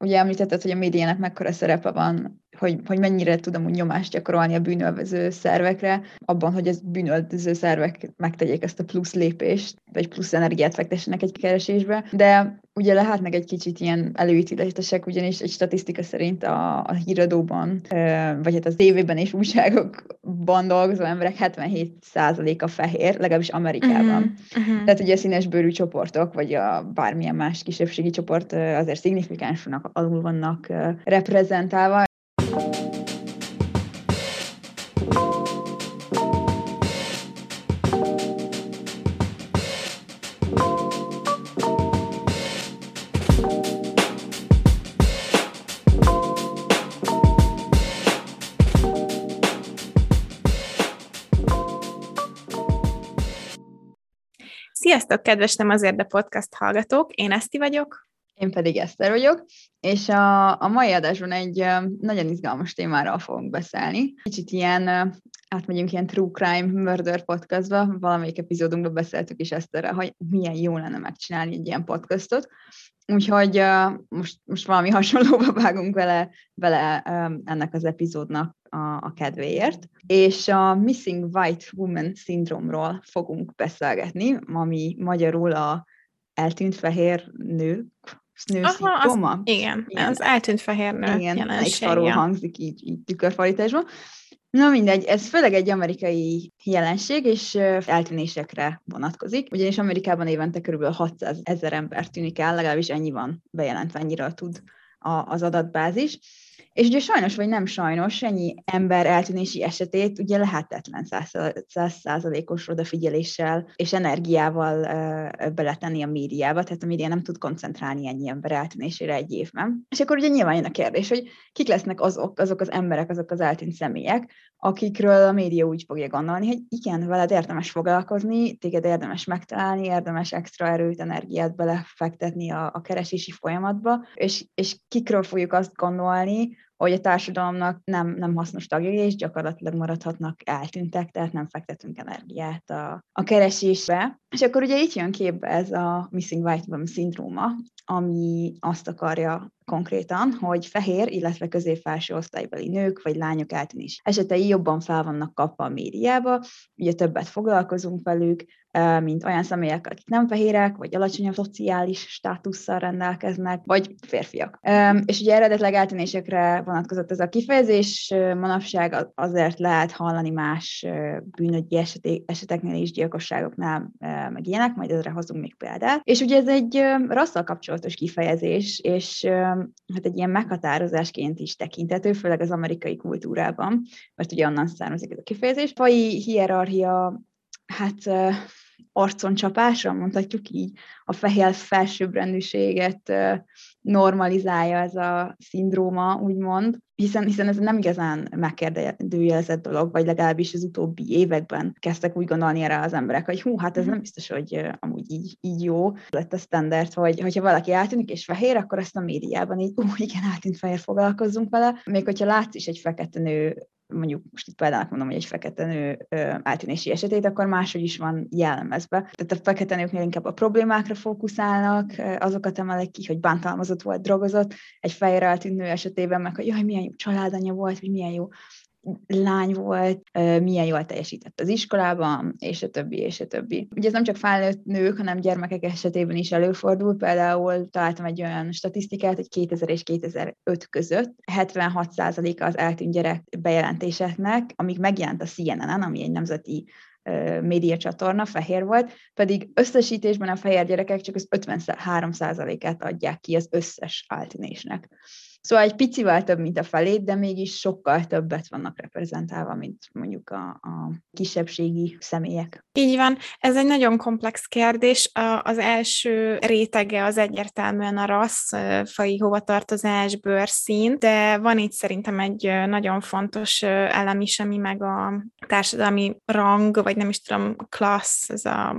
ugye említetted, hogy a médiának mekkora szerepe van, hogy, hogy mennyire tudom úgy nyomást gyakorolni a bűnölvező szervekre, abban, hogy az bűnölvező szervek megtegyék ezt a plusz lépést, vagy plusz energiát fektessenek egy keresésbe, de ugye lehetnek egy kicsit ilyen előítéletesek, ugyanis egy statisztika szerint a, a híradóban, vagy hát az tévében és újságokban dolgozó emberek 77%-a fehér, legalábbis Amerikában. Uh-huh, uh-huh. Tehát ugye a színesbőrű csoportok, vagy a bármilyen más kisebbségi csoport azért szignifikánsan alul vannak reprezentálva, Sziasztok, kedves Nem azért, de podcast hallgatók! Én Eszti vagyok. Én pedig Eszter vagyok, és a, a mai adásban egy nagyon izgalmas témáról fogunk beszélni. Kicsit ilyen, átmegyünk ilyen True Crime Murder podcastba, valamelyik epizódunkban beszéltük is Eszterrel, hogy milyen jó lenne megcsinálni egy ilyen podcastot. Úgyhogy uh, most, most valami hasonlóba vágunk vele, vele um, ennek az epizódnak a, a kedvéért. És a Missing White Woman szindrómról fogunk beszélgetni, ami magyarul a eltűnt fehér nők nő Aha, az, igen, igen, az eltűnt fehér nő igen, jelensége. Igen, hangzik így, így tükörfordításban. Na mindegy, ez főleg egy amerikai jelenség, és eltűnésekre vonatkozik, ugyanis Amerikában évente kb. 600 ezer ember tűnik el, legalábbis ennyi van bejelentve, ennyire tud az adatbázis. És ugye sajnos vagy nem sajnos, ennyi ember eltűnési esetét ugye lehetetlen százszázalékos odafigyeléssel és energiával beletenni a médiába, tehát a média nem tud koncentrálni ennyi ember eltűnésére egy évben. És akkor ugye nyilván jön a kérdés, hogy kik lesznek azok, azok az emberek, azok az eltűnt személyek, akikről a média úgy fogja gondolni, hogy igen, veled érdemes foglalkozni, téged érdemes megtalálni, érdemes extra erőt, energiát belefektetni a, a keresési folyamatba, és, és kikről fogjuk azt gondolni, hogy a társadalomnak nem, nem hasznos tagjai, és gyakorlatilag maradhatnak eltűntek, tehát nem fektetünk energiát a, a keresésbe. És akkor ugye itt jön képbe ez a Missing White Woman szindróma, ami azt akarja konkrétan, hogy fehér, illetve középfelső osztálybeli nők vagy lányok eltűnés esetei jobban fel vannak kapva a médiába, ugye többet foglalkozunk velük, mint olyan személyek, akik nem fehérek, vagy alacsonyabb szociális státusszal rendelkeznek, vagy férfiak. És ugye eredetleg eltűnésekre vonatkozott ez a kifejezés, manapság azért lehet hallani más bűnögyi eseteknél is, gyilkosságoknál, meg ilyenek, majd ezre hozunk még példát. És ugye ez egy rasszal kapcsolatos kifejezés, és hát egy ilyen meghatározásként is tekintető, főleg az amerikai kultúrában, mert ugye onnan származik ez a kifejezés. Fai hierarchia, hát arconcsapásra, mondhatjuk így, a fehér felsőbbrendűséget normalizálja ez a szindróma, úgymond, hiszen, hiszen ez nem igazán megkérdőjelezett dolog, vagy legalábbis az utóbbi években kezdtek úgy gondolni erre az emberek, hogy hú, hát ez mhm. nem biztos, hogy amúgy így, így jó lett a standard, hogy hogyha valaki eltűnik és fehér, akkor ezt a médiában így, ú, igen, eltűnt fehér, foglalkozzunk vele. Még hogyha látsz is egy fekete nő mondjuk most itt például mondom, hogy egy fekete nő eltűnési esetét, akkor máshogy is van jellemezve. Tehát a fekete nőknél inkább a problémákra fókuszálnak, azokat emelek ki, hogy bántalmazott volt, drogozott, egy fejre eltűnt nő esetében meg, hogy jaj, milyen jó családanya volt, vagy milyen jó lány volt, milyen jól teljesített az iskolában, és a többi, és a többi. Ugye ez nem csak felnőtt nők, hanem gyermekek esetében is előfordul. Például találtam egy olyan statisztikát, hogy 2000 és 2005 között 76%-a az eltűnt gyerek bejelentéseknek, amik megjelent a CNN-en, ami egy nemzeti médiacsatorna, fehér volt, pedig összesítésben a fehér gyerekek csak az 53%-át adják ki az összes eltűnésnek. Szóval egy picivel több, mint a felét, de mégis sokkal többet vannak reprezentálva, mint mondjuk a, a kisebbségi személyek. Így van. Ez egy nagyon komplex kérdés. Az első rétege az egyértelműen a rassz, fai hovatartozás, bőrszín, de van itt szerintem egy nagyon fontos elem is, ami meg a társadalmi rang, vagy nem is tudom, klassz, ez a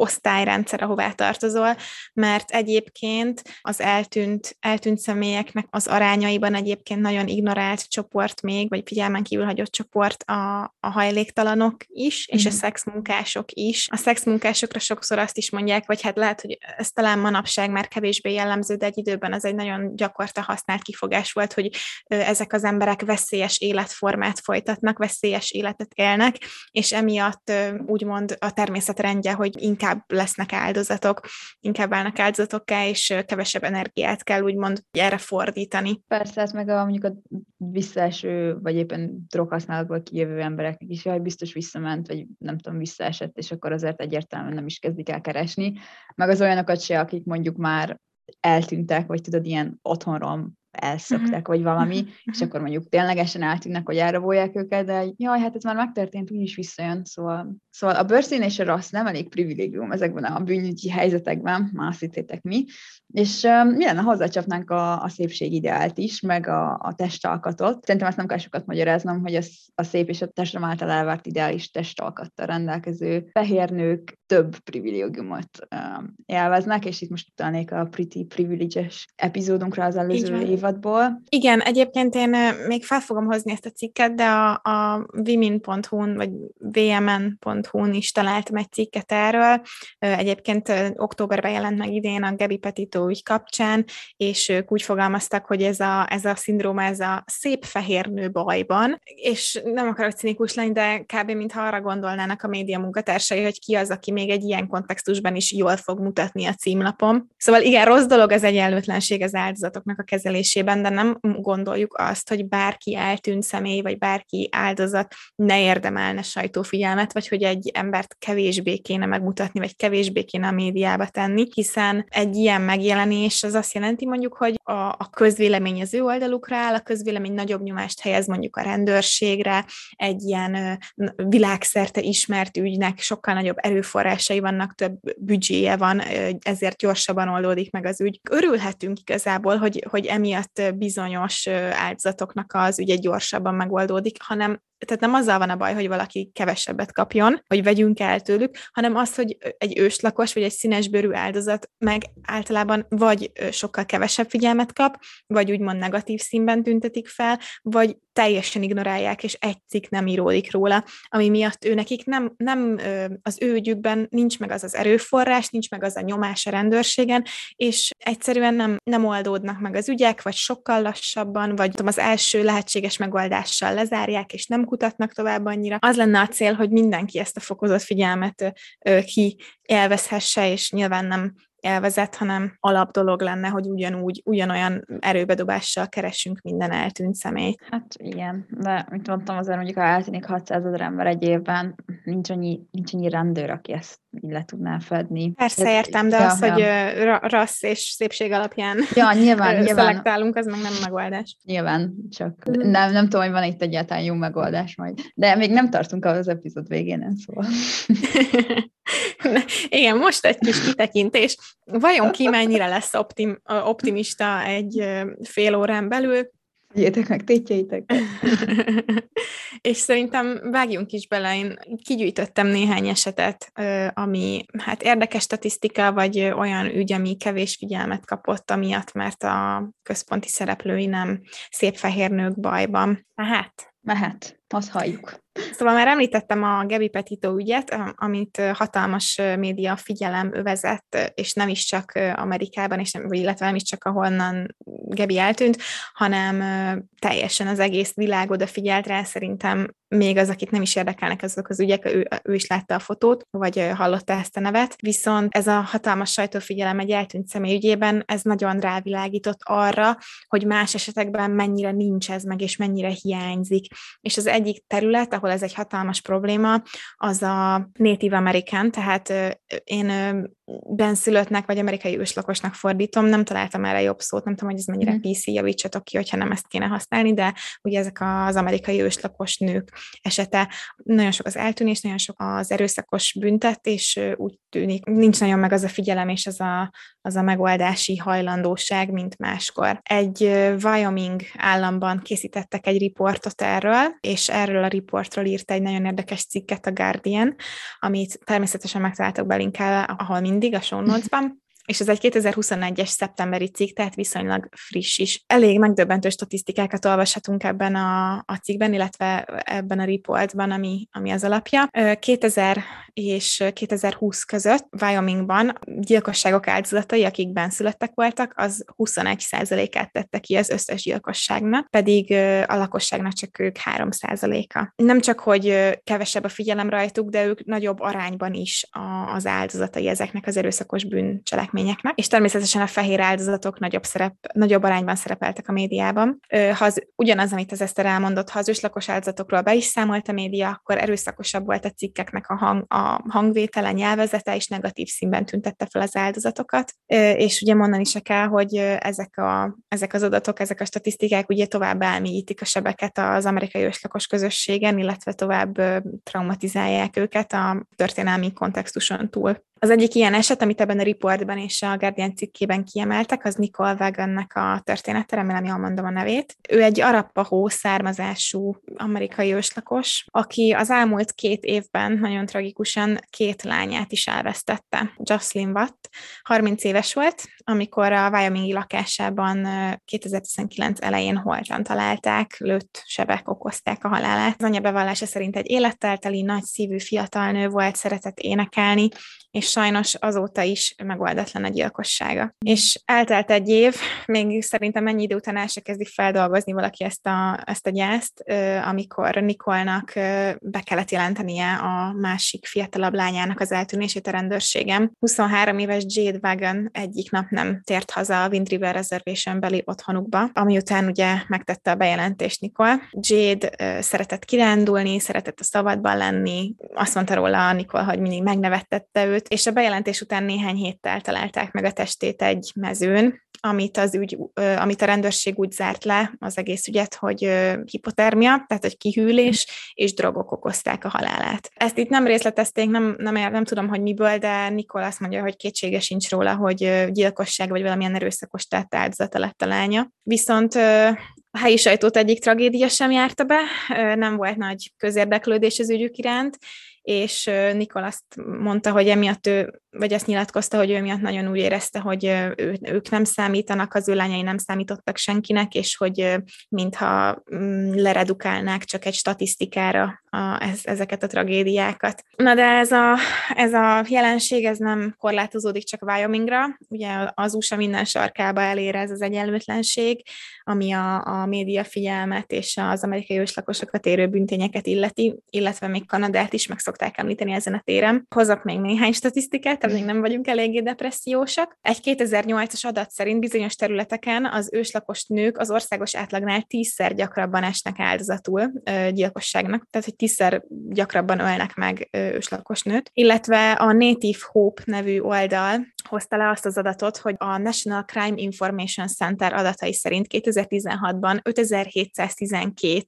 osztályrendszer, ahová tartozol, mert egyébként az eltűnt, eltűnt személyeknek az arányaiban egyébként nagyon ignorált csoport még, vagy figyelmen kívül hagyott csoport a, a hajléktalanok is, és mm. a mhm. szexmunkások is. A szexmunkásokra sokszor azt is mondják, vagy hát lehet, hogy ez talán manapság már kevésbé jellemző, de egy időben az egy nagyon gyakorta használt kifogás volt, hogy ezek az emberek veszélyes életformát folytatnak, veszélyes életet élnek, és emiatt úgymond a természet rendje, hogy inkább lesznek áldozatok, inkább állnak áldozatokká, és kevesebb energiát kell úgymond erre fordítani. Persze, ez meg a, mondjuk a visszaeső, vagy éppen droghasználatból kijövő embereknek is, hogy biztos visszament, vagy nem tudom, visszaesett, és akkor azért egyértelműen nem is kezdik el keresni. Meg az olyanokat se, akik mondjuk már eltűntek, vagy tudod, ilyen otthonról elszöktek, uh-huh. vagy valami, uh-huh. és akkor mondjuk ténylegesen eltűnnek, hogy elrabolják őket, de jaj, hát ez már megtörtént, úgyis visszajön, szóval, szóval a bőrszín és a rassz nem elég privilégium ezekben a bűnügyi helyzetekben, már azt hittétek mi, és um, mi lenne, hozzácsapnánk a, a ideált is, meg a, a testalkatot. Szerintem ezt nem kell sokat magyaráznom, hogy az, a szép és a testem által elvárt ideális testalkattal rendelkező fehér nők több privilégiumot um, élveznek, és itt most utalnék a Pretty Privileges epizódunkra az előző évadból. Igen, egyébként én még fel fogom hozni ezt a cikket, de a, a vimin.hu-n, vagy vmn.hu-n is találtam egy cikket erről. Egyébként októberben jelent meg idén a Gabi Petito ügy kapcsán, és ők úgy fogalmaztak, hogy ez a, ez a szindróma, ez a szép fehér nő bajban, és nem akarok cinikus lenni, de kb. mintha arra gondolnának a média munkatársai, hogy ki az, aki még egy ilyen kontextusban is jól fog mutatni a címlapom. Szóval igen, rossz dolog az egyenlőtlenség az áldozatoknak a kezelésében, de nem gondoljuk azt, hogy bárki eltűnt személy, vagy bárki áldozat ne érdemelne sajtófigyelmet, vagy hogy egy embert kevésbé kéne megmutatni, vagy kevésbé kéne a médiába tenni, hiszen egy ilyen megjelenés az azt jelenti mondjuk, hogy a, a közvélemény az ő oldalukra áll, a közvélemény nagyobb nyomást helyez mondjuk a rendőrségre, egy ilyen világszerte ismert ügynek sokkal nagyobb erőforrásai vannak, több büdzséje van, ezért gyorsabban oldódik meg az ügy. Örülhetünk igazából, hogy, hogy emiatt bizonyos áldozatoknak az ügye gyorsabban megoldódik, hanem tehát nem azzal van a baj, hogy valaki kevesebbet kapjon, hogy vegyünk el tőlük, hanem az, hogy egy őslakos vagy egy színesbőrű áldozat meg általában vagy sokkal kevesebb figyelmet kap, vagy úgymond negatív színben tüntetik fel, vagy teljesen ignorálják, és egy cikk nem íródik róla, ami miatt ő nekik nem, nem az ő ügyükben nincs meg az az erőforrás, nincs meg az a nyomás a rendőrségen, és egyszerűen nem, nem oldódnak meg az ügyek, vagy sokkal lassabban, vagy tudom, az első lehetséges megoldással lezárják, és nem kutatnak tovább annyira. Az lenne a cél, hogy mindenki ezt a fokozott figyelmet ki élvezhesse, és nyilván nem elvezet, hanem alap dolog lenne, hogy ugyanúgy, ugyanolyan erőbedobással keresünk minden eltűnt személyt. Hát igen, de mint mondtam, azért mondjuk, ha eltűnik 600 ezer ember egy évben, nincs annyi, nincs annyi rendőr, aki ezt így le tudná fedni. Persze Ez, értem, de ja, az, ja. hogy rassz és szépség alapján ja, nyilván, szelektálunk, az meg nem megoldás. Nyilván, csak mm. nem, nem tudom, hogy van itt egyáltalán jó megoldás majd. De még nem tartunk az epizód végén, szóval. Igen, most egy kis kitekintés. Vajon ki mennyire lesz optim, optimista egy fél órán belül? Tegyétek meg tétjeitek. és szerintem vágjunk is bele, én kigyűjtöttem néhány esetet, ami hát érdekes statisztika, vagy olyan ügy, ami kevés figyelmet kapott, amiatt, mert a központi szereplői nem szép fehér nők bajban. Hát, Mehet, azt halljuk. Szóval már említettem a Gebi Petito ügyet, amit hatalmas média figyelem övezett, és nem is csak Amerikában, és nem, illetve nem is csak ahonnan Gebi eltűnt, hanem teljesen az egész világ odafigyelt rá, szerintem még az, akit nem is érdekelnek azok az ügyek, ő, ő is látta a fotót, vagy hallotta ezt a nevet, viszont ez a hatalmas sajtófigyelem egy eltűnt személy ügyében, ez nagyon rávilágított arra, hogy más esetekben mennyire nincs ez meg, és mennyire hiányzik. És az egyik terület, ahol ez egy hatalmas probléma, az a Native American, tehát én benszülöttnek vagy amerikai őslakosnak fordítom, nem találtam erre jobb szót, nem tudom, hogy ez mennyire mm. PC, javítsatok ki, hogyha nem ezt kéne használni, de ugye ezek az amerikai őslakos nők, esete, nagyon sok az eltűnés, nagyon sok az erőszakos büntet, és úgy tűnik, nincs nagyon meg az a figyelem és az a, az a megoldási hajlandóság, mint máskor. Egy Wyoming államban készítettek egy riportot erről, és erről a riportról írt egy nagyon érdekes cikket a Guardian, amit természetesen megtaláltok belinkelve, ahol mindig a show notes-ban és ez egy 2021-es szeptemberi cikk, tehát viszonylag friss is. Elég megdöbbentő statisztikákat olvashatunk ebben a, a cikkben, illetve ebben a reportban, ami, ami az alapja. 2000 és 2020 között Wyomingban gyilkosságok áldozatai, akik benszülöttek voltak, az 21%-át tette ki az összes gyilkosságnak, pedig a lakosságnak csak ők 3%-a. Nem csak, hogy kevesebb a figyelem rajtuk, de ők nagyobb arányban is az áldozatai ezeknek az erőszakos bűncselekményeknek cselekményeknek, és természetesen a fehér áldozatok nagyobb, szerep, nagyobb arányban szerepeltek a médiában. Ha az, ugyanaz, amit az Eszter elmondott, ha az őslakos áldozatokról be is számolt a média, akkor erőszakosabb volt a cikkeknek a, hang, a hangvétele, nyelvezete, és negatív színben tüntette fel az áldozatokat. És ugye mondani se kell, hogy ezek, a, ezek az adatok, ezek a statisztikák ugye tovább elmélyítik a sebeket az amerikai őslakos közösségen, illetve tovább traumatizálják őket a történelmi kontextuson túl. Az egyik ilyen eset, amit ebben a reportban és a Guardian cikkében kiemeltek, az Nicole Wagonnek a története, remélem jól mondom a nevét. Ő egy arappahó származású amerikai őslakos, aki az elmúlt két évben nagyon tragikusan két lányát is elvesztette. Jocelyn Watt 30 éves volt, amikor a Wyomingi lakásában 2019 elején holtan találták, lőtt sebek okozták a halálát. Az anya bevallása szerint egy élettelteli, nagy szívű fiatal nő volt, szeretett énekelni, és sajnos azóta is megoldatlan a gyilkossága. És eltelt egy év, még szerintem mennyi idő után el se kezdi feldolgozni valaki ezt a, ezt a gyászt, amikor Nikolnak be kellett jelentenie a másik fiatalabb lányának az eltűnését a rendőrségem. 23 éves Jade Wagon egyik nap nem tért haza a Wind River Reservation beli otthonukba, ami után ugye megtette a bejelentést Nikol. Jade szeretett kirándulni, szeretett a szabadban lenni, azt mondta róla Nikol, hogy mindig megnevettette őt, és a bejelentés után néhány héttel találták meg a testét egy mezőn, amit, az ügy, amit a rendőrség úgy zárt le az egész ügyet, hogy hipotermia, tehát hogy kihűlés és drogok okozták a halálát. Ezt itt nem részletezték, nem, nem, nem tudom, hogy miből, de Nikol azt mondja, hogy kétsége sincs róla, hogy gyilkosság vagy valamilyen erőszakos tett áldozata lett a lánya. Viszont a helyi sajtót egyik tragédia sem járta be, nem volt nagy közérdeklődés az ügyük iránt, és Nikol azt mondta, hogy emiatt ő, vagy azt nyilatkozta, hogy ő miatt nagyon úgy érezte, hogy ő, ők nem számítanak, az ő lányai nem számítottak senkinek, és hogy mintha mm, leredukálnák csak egy statisztikára a, ez, ezeket a tragédiákat. Na de ez a, ez a jelenség, ez nem korlátozódik csak Wyomingra, ugye az USA minden sarkába elér ez az egyenlőtlenség, ami a, a média figyelmet és az amerikai őslakosokat érő büntényeket illeti, illetve még Kanadát is meg szokták említeni ezen a téren. Hozok még néhány statisztikát, tehát még nem vagyunk eléggé depressziósak. Egy 2008-as adat szerint bizonyos területeken az őslakos nők az országos átlagnál tízszer gyakrabban esnek áldozatul gyilkosságnak, tehát hogy tízszer gyakrabban ölnek meg őslakos nőt, illetve a Native Hope nevű oldal hozta le azt az adatot, hogy a National Crime Information Center adatai szerint 2016-ban 5712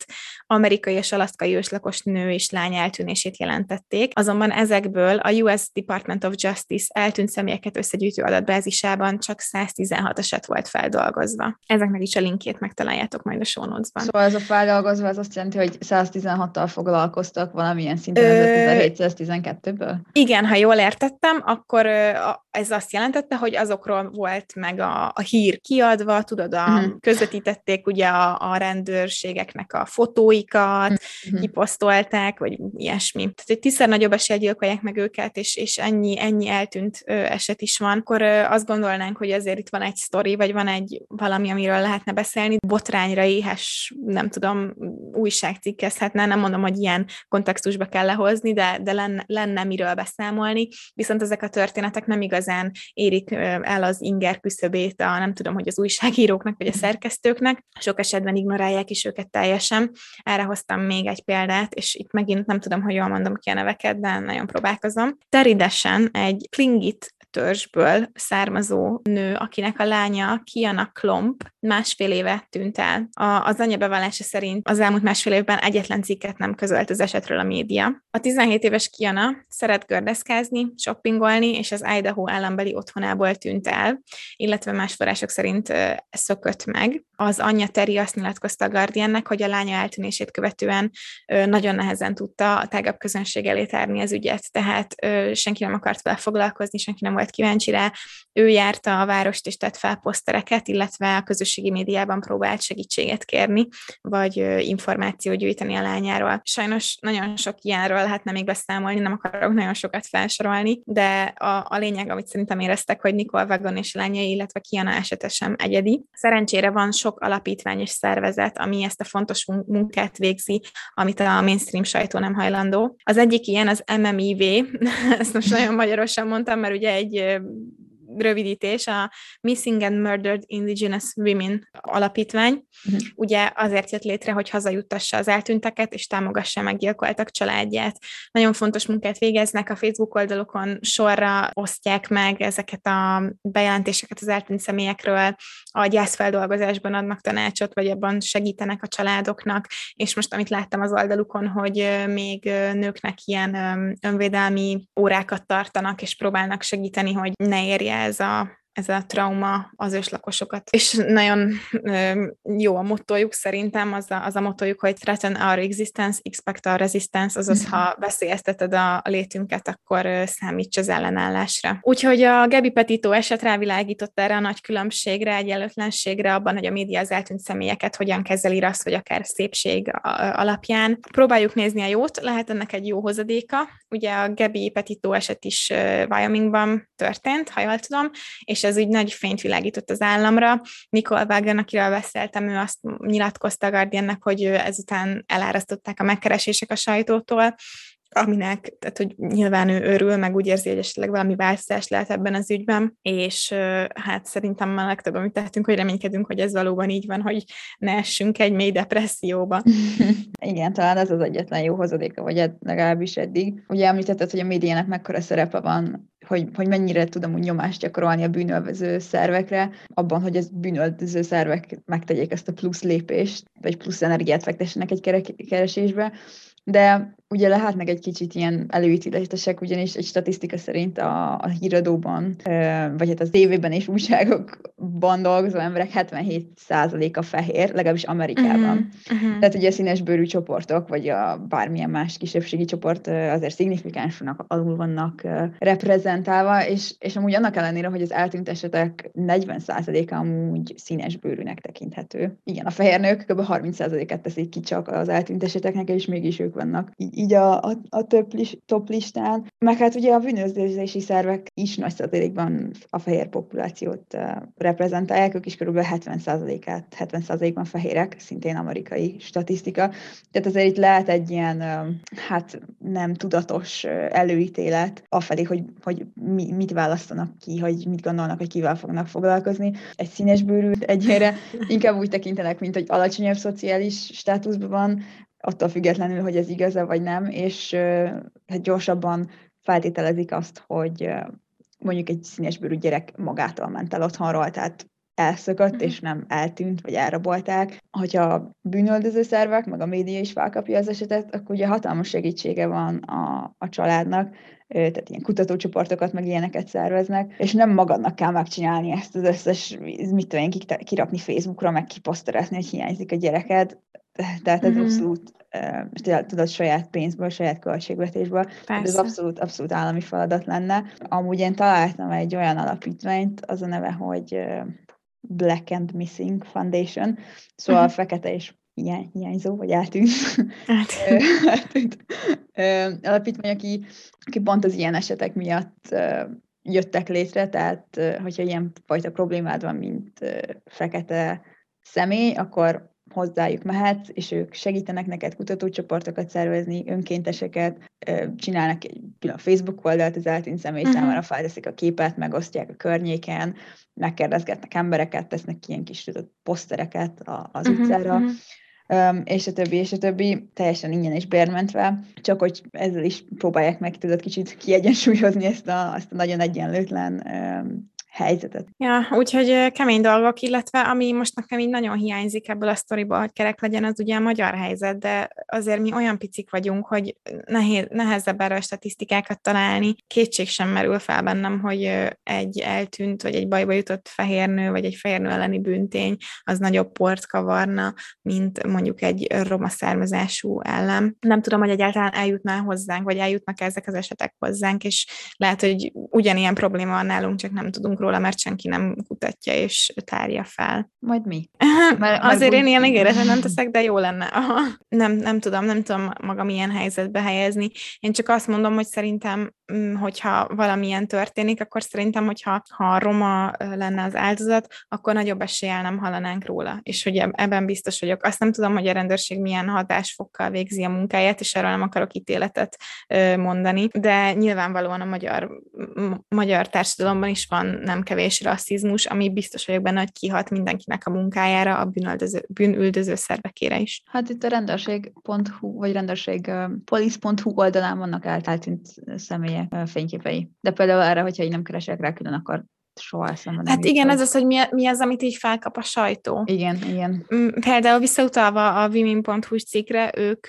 amerikai és alaszkai őslakos nő és lány eltűnését jelentették, azonban ezekből a US Department of Justice eltűnt személyeket összegyűjtő adatbázisában csak 116 eset volt feldolgozva. Ezeknek is a linkjét megtaláljátok majd a show notes-ban. Szóval ez a feldolgozva az azt jelenti, hogy 116-tal foglalkoztak valamilyen szinten Ö... 1712-ből? Igen, ha jól értettem, akkor ez azt jelentette, hogy azokról volt meg a, a hír kiadva, tudod, a, uh-huh. közvetítették ugye a, a rendőrségeknek a fotóikat, uh-huh. kiposztolták, vagy ilyesmi. Tehát, hogy tízszer nagyobb esélye gyilkolják meg őket, és, és ennyi, ennyi eltűnt ö, eset is van, akkor ö, azt gondolnánk, hogy azért itt van egy sztori, vagy van egy valami, amiről lehetne beszélni. Botrányra éhes, nem tudom, újság cikkezhetne, nem mondom, hogy ilyen kontextusba kell lehozni, de, de lenne, lenne miről beszámolni, viszont ezek a történetek nem igazán érik el az inger küszöbét a nem tudom, hogy az újságíróknak vagy a szerkesztőknek, sok esetben ignorálják is őket teljesen. Erre hoztam még egy példát, és itt megint nem tudom, hogy jól mondom ki a neveket, de nagyon próbálkozom. Teridesen egy Klingit törzsből származó nő, akinek a lánya Kiana Klomp másfél éve tűnt el. A, az anyja bevallása szerint az elmúlt másfél évben egyetlen cikket nem közölt az esetről a média. A 17 éves Kiana szeret gördeszkázni, shoppingolni, és az Idaho állambeli otthonából tűnt el, illetve más források szerint szökött meg. Az anyja Terry azt nyilatkozta a Guardiannek, hogy a lánya eltűnését követően nagyon nehezen tudta a tágabb közönség elé tárni az ügyet, tehát senki nem akart vele foglalkozni, senki nem volt kíváncsi rá. Ő járta a várost és tett fel posztereket, illetve a közösségi médiában próbált segítséget kérni, vagy információt gyűjteni a lányáról. Sajnos nagyon sok ilyenről lehetne még beszámolni, nem akarok nagyon sokat felsorolni, de a, a lényeg, amit szerintem éreztek, hogy Nicole Wagon és lányai, illetve Kiana esete sem egyedi. Szerencsére van sok alapítvány és szervezet, ami ezt a fontos munkát végzi, amit a mainstream sajtó nem hajlandó. Az egyik ilyen az MMIV, ezt most nagyon magyarosan mondtam, mert ugye egy Yeah. Rövidítés, a Missing and Murdered Indigenous Women alapítvány. Uh-huh. Ugye azért jött létre, hogy hazajuttassa az eltűnteket, és támogassa a meggyilkoltak családját. Nagyon fontos munkát végeznek, a Facebook oldalokon sorra osztják meg ezeket a bejelentéseket az eltűnt személyekről, a gyászfeldolgozásban adnak tanácsot, vagy abban segítenek a családoknak, és most amit láttam az oldalukon, hogy még nőknek ilyen önvédelmi órákat tartanak, és próbálnak segíteni, hogy ne érje ez a uh, ez a trauma az őslakosokat. És nagyon ö, jó a mottojuk szerintem, az a, az a mottojuk, hogy threaten our existence, expect our resistance, azaz ha veszélyezteted a, a létünket, akkor ö, számíts az ellenállásra. Úgyhogy a Gebi Petito eset rávilágított erre a nagy különbségre, egyenlőtlenségre abban, hogy a média az eltűnt személyeket hogyan kezeli rassz, vagy akár szépség alapján. Próbáljuk nézni a jót, lehet ennek egy jó hozadéka. Ugye a Gebi Petito eset is Wyomingban történt, ha jól tudom, és és ez úgy nagy fényt világított az államra. Nicole Wagen, akiről beszéltem, ő azt nyilatkozta a Guardiannek, hogy ezután elárasztották a megkeresések a sajtótól, aminek, tehát hogy nyilván ő örül, meg úgy érzi, hogy esetleg valami változás lehet ebben az ügyben, és hát szerintem a legtöbb, amit tehetünk, hogy reménykedünk, hogy ez valóban így van, hogy ne essünk egy mély depresszióba. Igen, talán ez az egyetlen jó hozadéka, vagy legalábbis eddig. Ugye említetted, hogy a médiának mekkora szerepe van hogy, hogy mennyire tudom úgy nyomást gyakorolni a bűnölvező szervekre, abban, hogy ez bűnölvező szervek megtegyék ezt a plusz lépést, vagy plusz energiát fektessenek egy keresésbe, de ugye lehetnek egy kicsit ilyen előítéletesek, ugyanis egy statisztika szerint a, a híradóban, vagy hát az tévében és újságokban dolgozó emberek 77%-a fehér, legalábbis Amerikában. Uh-huh. Tehát ugye a színesbőrű csoportok, vagy a bármilyen más kisebbségi csoport azért szignifikánsanak alul vannak reprezentálva, és, és amúgy annak ellenére, hogy az eltűnt esetek 40%-a amúgy színesbőrűnek tekinthető. Igen, a fehér nők kb. 30%-et teszik ki csak az eltűnt eseteknek, és mégis ők vannak így így a, a, a több top listán. Meg hát ugye a bűnözési szervek is nagy százalékban a fehér populációt uh, reprezentálják, ők is kb. 70%-át, 70%-ban fehérek, szintén amerikai statisztika. Tehát azért itt lehet egy ilyen, hát nem tudatos uh, előítélet afelé, hogy, hogy mi, mit választanak ki, hogy mit gondolnak, hogy kivel fognak foglalkozni. Egy színes bőrű egyére inkább úgy tekintenek, mint hogy alacsonyabb szociális státuszban van, attól függetlenül, hogy ez igaz vagy nem, és hát gyorsabban feltételezik azt, hogy mondjuk egy színesbőrű gyerek magától ment el otthonról, tehát elszökött, és nem eltűnt, vagy elrabolták. Hogyha a bűnöldöző szervek, meg a média is felkapja az esetet, akkor ugye hatalmas segítsége van a, a családnak, tehát ilyen kutatócsoportokat, meg ilyeneket szerveznek, és nem magadnak kell megcsinálni ezt az összes, mit tudom én, kirakni Facebookra, meg kiposzterezni, hogy hiányzik a gyereked, tehát ez mm-hmm. abszolút, tudod, saját pénzből, saját költségvetésből, ez abszolút, abszolút állami feladat lenne. Amúgy én találtam egy olyan alapítványt, az a neve, hogy Black and Missing Foundation, szóval mm-hmm. fekete és hiány, hiányzó, vagy eltűnt, eltűnt. alapítvány, aki, aki pont az ilyen esetek miatt jöttek létre, tehát hogyha ilyen fajta problémád van, mint fekete személy, akkor hozzájuk mehetsz, és ők segítenek neked kutatócsoportokat szervezni, önkénteseket, csinálnak egy külön Facebook oldalt az eltűnt személy uh-huh. számára, felteszik a képet, megosztják a környéken, megkérdezgetnek embereket, tesznek ilyen kis tudod, posztereket az uh-huh, utcára. Uh-huh és a többi, és a többi, teljesen ingyen és bérmentve, csak hogy ezzel is próbálják meg, tudod, kicsit kiegyensúlyozni ezt a, ezt a nagyon egyenlőtlen helyzetet. Ja, úgyhogy kemény dolgok, illetve ami most nekem így nagyon hiányzik ebből a sztoriból, hogy kerek legyen, az ugye a magyar helyzet, de azért mi olyan picik vagyunk, hogy nehéz, nehezebb erre a statisztikákat találni. Kétség sem merül fel bennem, hogy egy eltűnt, vagy egy bajba jutott fehérnő, vagy egy fehérnő elleni büntény, az nagyobb port kavarna, mint mondjuk egy roma származású ellen. Nem tudom, hogy egyáltalán eljutná hozzánk, vagy eljutnak ezek az esetek hozzánk, és lehet, hogy ugyanilyen probléma van nálunk, csak nem tudunk róla, mert senki nem kutatja és tárja fel. Majd mi? Mert, Azért én ilyen ígéretet nem teszek, de jó lenne. Aha. Nem, nem tudom, nem tudom magam ilyen helyzetbe helyezni. Én csak azt mondom, hogy szerintem, mm, hogyha valamilyen történik, akkor szerintem, hogyha ha roma lenne az áldozat, akkor nagyobb eséllyel nem hallanánk róla. És hogy ebben biztos vagyok. Azt nem tudom, hogy a rendőrség milyen hatásfokkal végzi a munkáját, és erről nem akarok ítéletet mondani, de nyilvánvalóan a magyar, magyar társadalomban is van nem kevés rasszizmus, ami biztos vagyok benne, hogy kihat mindenkinek a munkájára, a bűnöldöző, bűnüldöző szervekére is. Hát itt a rendőrség.hu, vagy rendőrség police.hu oldalán vannak eltelt személyek fényképei. De például erre, hogyha én nem keresek rá külön, akkor soha eszembe Hát igen, ez az, hogy mi, mi az, amit így felkap a sajtó. Igen, igen. Mm, például visszautalva a vimin.hu cikkre, ők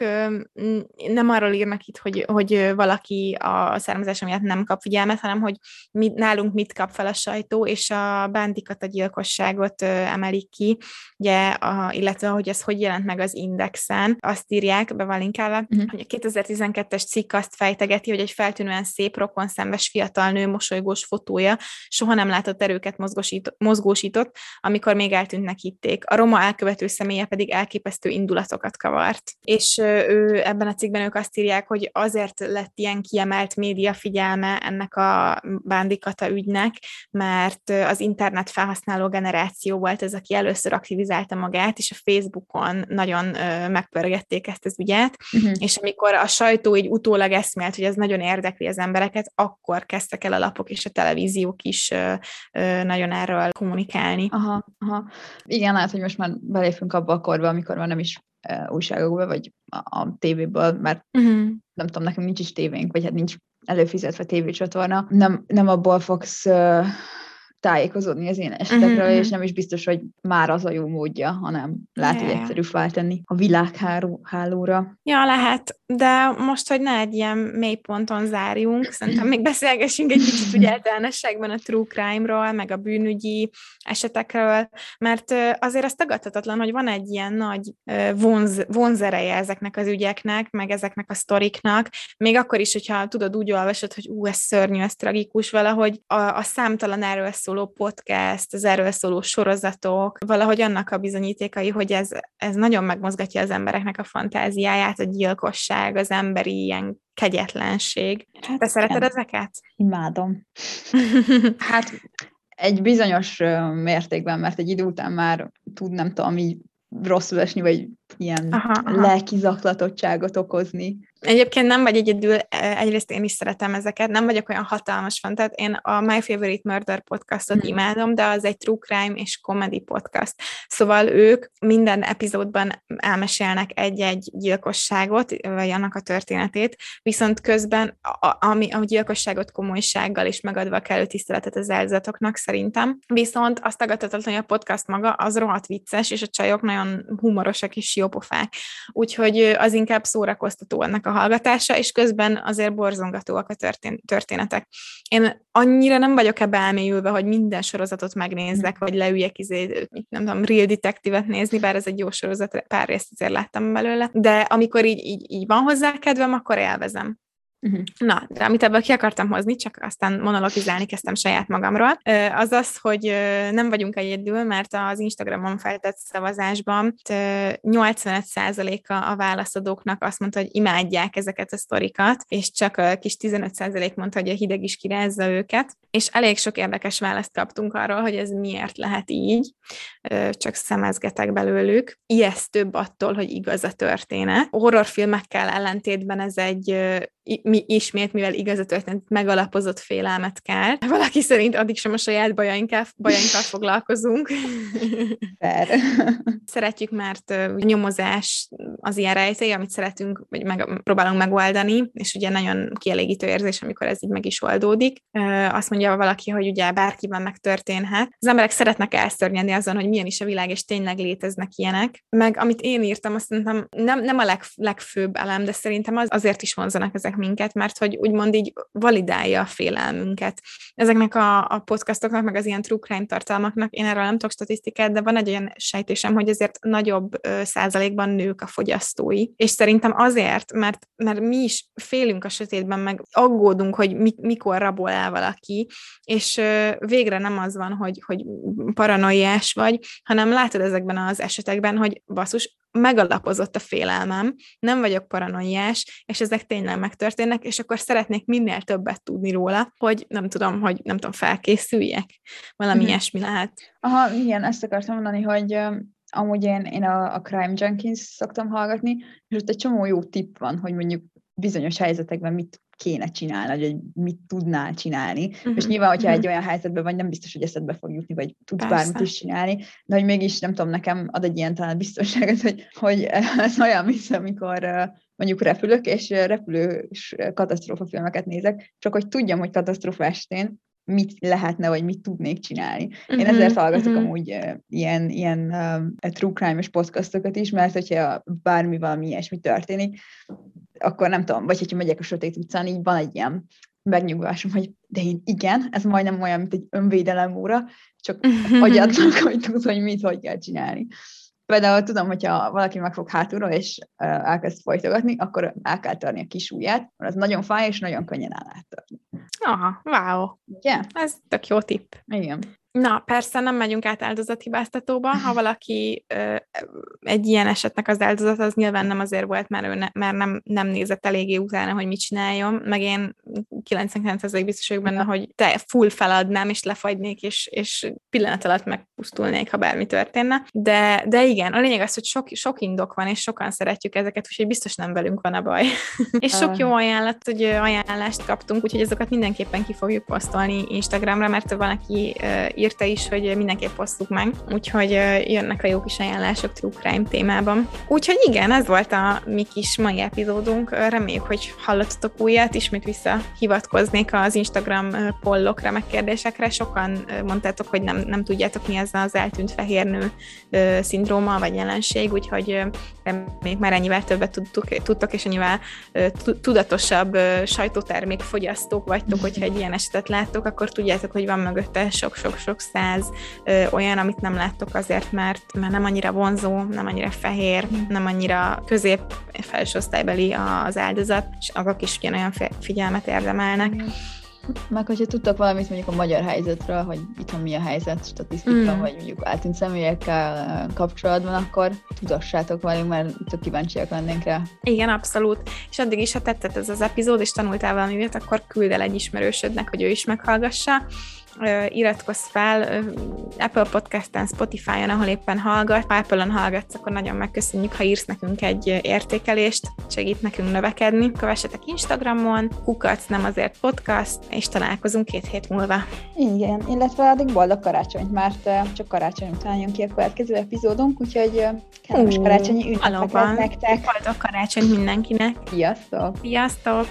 nem arról írnak itt, hogy, hogy valaki a származása miatt nem kap figyelmet, hanem hogy mi, nálunk mit kap fel a sajtó, és a bándikat, a gyilkosságot emelik ki, ugye, a, illetve hogy ez hogy jelent meg az indexen. Azt írják, be van linkálva, uh-huh. hogy a 2012-es cikk azt fejtegeti, hogy egy feltűnően szép, rokon szembes fiatal nő mosolygós fotója soha nem látott erőket mozgósított, mozgósított, amikor még eltűntnek hitték. A roma elkövető személye pedig elképesztő indulatokat kavart. És ő ebben a cikkben ők azt írják, hogy azért lett ilyen kiemelt média figyelme ennek a bándikata ügynek, mert az internet felhasználó generáció volt ez, aki először aktivizálta magát, és a Facebookon nagyon megpörgették ezt az ügyet, uh-huh. és amikor a sajtó így utólag eszmélt, hogy ez nagyon érdekli az embereket, akkor kezdtek el a lapok és a televíziók is nagyon erről kommunikálni. Aha, aha. Igen, lehet, hogy most már belépünk abba a korba, amikor már nem is újságokból, vagy a, a tévéből, mert uh-huh. nem tudom, nekem nincs is tévénk, vagy hát nincs előfizetve tévécsatorna. Nem, nem abból fogsz tájékozódni az én esetekről, uh-huh. és nem is biztos, hogy már az a jó módja, hanem lehet, yeah. hogy egyszerű feltenni a világhálóra. Ja, lehet, de most, hogy ne egy ilyen mély ponton zárjunk, szerintem még beszélgessünk egy kicsit ugye általánosságban a true crime-ról, meg a bűnügyi esetekről, mert azért az tagadhatatlan, hogy van egy ilyen nagy vonz, vonzereje ezeknek az ügyeknek, meg ezeknek a sztoriknak, még akkor is, hogyha tudod, úgy olvasod, hogy ú, ez szörnyű, ez tragikus, valahogy a, a számtalan erről szóló podcast, az erről szóló sorozatok, valahogy annak a bizonyítékai, hogy ez, ez nagyon megmozgatja az embereknek a fantáziáját, a gyilkosság, az emberi ilyen kegyetlenség. Hát Te szereted igen. ezeket? Imádom. hát egy bizonyos mértékben, mert egy idő után már tud, nem tudom, így rosszul esni, vagy ilyen aha, aha. lelki zaklatottságot okozni. Egyébként nem vagy egyedül, e, egyrészt én is szeretem ezeket, nem vagyok olyan hatalmas fan, tehát én a My Favorite Murder podcastot hmm. imádom, de az egy true crime és comedy podcast. Szóval ők minden epizódban elmesélnek egy-egy gyilkosságot, vagy annak a történetét, viszont közben a, ami a gyilkosságot komolysággal is megadva kellő tiszteletet az áldozatoknak szerintem. Viszont azt tagadhatatlan, hogy a podcast maga az rohadt vicces, és a csajok nagyon humorosak és jópofák. Úgyhogy az inkább szórakoztató a hallgatása, és közben azért borzongatóak a történ- történetek. Én annyira nem vagyok ebbe elmélyülve, hogy minden sorozatot megnézzek, vagy leüljek, izé, nem tudom, Real Detective-et nézni, bár ez egy jó sorozat, pár részt azért láttam belőle, de amikor így, így, így van hozzá kedvem, akkor élvezem. Uh-huh. Na, de amit ebből ki akartam hozni, csak aztán monologizálni kezdtem saját magamról, az az, hogy nem vagyunk egyedül, mert az Instagramon feltett szavazásban 85%-a a válaszadóknak azt mondta, hogy imádják ezeket a sztorikat, és csak a kis 15% mondta, hogy a hideg is kirázza őket, és elég sok érdekes választ kaptunk arról, hogy ez miért lehet így, csak szemezgetek belőlük. Ijesztőbb attól, hogy igaz a történet. Horrorfilmekkel ellentétben ez egy mi ismét, mivel igaz történt, megalapozott félelmet kell. Valaki szerint addig sem a saját bajainkkal, bajainkkal foglalkozunk. Fair. Szeretjük, mert a nyomozás az ilyen rejtély, amit szeretünk, vagy meg, próbálunk megoldani, és ugye nagyon kielégítő érzés, amikor ez így meg is oldódik. Azt mondja valaki, hogy ugye bárkiben megtörténhet. Az emberek szeretnek elszörnyedni azon, hogy milyen is a világ, és tényleg léteznek ilyenek. Meg amit én írtam, azt mondtam, nem, nem a leg, legfőbb elem, de szerintem az, azért is vonzanak ezek minket, mert hogy úgymond így validálja a félelmünket. Ezeknek a, a podcastoknak, meg az ilyen true crime tartalmaknak, én erről nem tudok statisztikát, de van egy olyan sejtésem, hogy azért nagyobb ö, százalékban nők a fogyasztói. És szerintem azért, mert, mert mi is félünk a sötétben, meg aggódunk, hogy mi, mikor rabol el valaki, és ö, végre nem az van, hogy, hogy paranoiás vagy, hanem látod ezekben az esetekben, hogy basszus, megalapozott a félelmem, nem vagyok paranoiás, és ezek tényleg megtörténnek, és akkor szeretnék minél többet tudni róla, hogy nem tudom, hogy nem tudom, felkészüljek. Valami mm-hmm. ilyesmi lehet. Aha, igen, ezt akartam mondani, hogy amúgy én, én a, a Crime Junkies szoktam hallgatni, és ott egy csomó jó tipp van, hogy mondjuk bizonyos helyzetekben mit kéne csinálni, vagy mit tudnál csinálni. Uh-huh. És nyilván, hogyha uh-huh. egy olyan helyzetben vagy, nem biztos, hogy eszedbe fog jutni, vagy tudsz Persze. bármit is csinálni, de hogy mégis, nem tudom, nekem ad egy ilyen talán biztonságot, hogy, hogy ez olyan, mint amikor mondjuk repülök, és repülős katasztrófafilmeket nézek, csak hogy tudjam, hogy katasztrófa estén mit lehetne, vagy mit tudnék csinálni. Uh-huh, Én ezért hallgatok uh-huh. amúgy uh, ilyen, ilyen uh, true crime-es podcastokat is, mert hogyha bármi valami ilyesmi történik, akkor nem tudom, vagy hogyha megyek a sötét utcán, így van egy ilyen megnyugvásom, hogy de én igen, ez majdnem olyan, mint egy önvédelem óra, csak agyadnak, hogy tudod, hogy mit, hogy kell csinálni. Például tudom, hogyha valaki megfog hátulról, és elkezd folytogatni, akkor el kell törni a kis ujját, mert az nagyon fáj, és nagyon könnyen el lehet törni. Aha, wow. Ugye? Ez tök jó tipp. Igen. Na, persze nem megyünk át áldozathibáztatóba. Ha valaki ö, egy ilyen esetnek az áldozat, az nyilván nem azért volt, mert ő ne, mert nem, nem nézett eléggé utána, hogy mit csináljon, meg én 99% biztos vagyok benne, hogy te full feladnám, és lefagynék, és, és pillanat alatt megpusztulnék, ha bármi történne. De, de igen, a lényeg az, hogy sok, sok indok van, és sokan szeretjük ezeket, úgyhogy biztos nem velünk van a baj. és sok jó ajánlat, hogy ajánlást kaptunk, úgyhogy azokat mindenképpen ki fogjuk posztolni Instagramra, mert van, aki írta is, hogy mindenképp osztuk meg, úgyhogy jönnek a jó kis ajánlások True Crime témában. Úgyhogy igen, ez volt a mi kis mai epizódunk. Reméljük, hogy hallottatok újat, ismét visszahivatkoznék az Instagram pollokra, meg kérdésekre. Sokan mondtátok, hogy nem, nem tudjátok, mi ez az eltűnt fehérnő szindróma vagy jelenség, úgyhogy reméljük már ennyivel többet tudtuk, tudtok, és ennyivel tudatosabb sajtótermék fogyasztók vagytok, hogyha egy ilyen esetet láttok, akkor tudjátok, hogy van mögötte sok-sok-sok sok száz ö, olyan, amit nem láttok azért, mert, mert nem annyira vonzó, nem annyira fehér, nem annyira közép felső osztálybeli az áldozat, és azok is ugyanolyan figyelmet érdemelnek. Meg hogyha tudtak valamit mondjuk a magyar helyzetről, hogy itthon mi a helyzet statisztika, mm. vagy mondjuk eltűnt személyekkel kapcsolatban, akkor tudassátok velünk, mert tök kíváncsiak lennénk rá. Igen, abszolút. És addig is, ha tetszett ez az epizód, és tanultál valamit, akkor küld el egy ismerősödnek, hogy ő is meghallgassa iratkozz fel Apple Podcast-en, Spotify-on, ahol éppen hallgat. Ha Apple-on hallgatsz, akkor nagyon megköszönjük, ha írsz nekünk egy értékelést, segít nekünk növekedni. Kövessetek Instagramon, kukac, nem azért podcast, és találkozunk két hét múlva. Igen, illetve addig boldog karácsonyt, mert csak karácsony után jön ki a következő epizódunk, úgyhogy kellemes karácsonyi ünnepeket nektek. Boldog karácsony mindenkinek. Sziasztok! Sziasztok!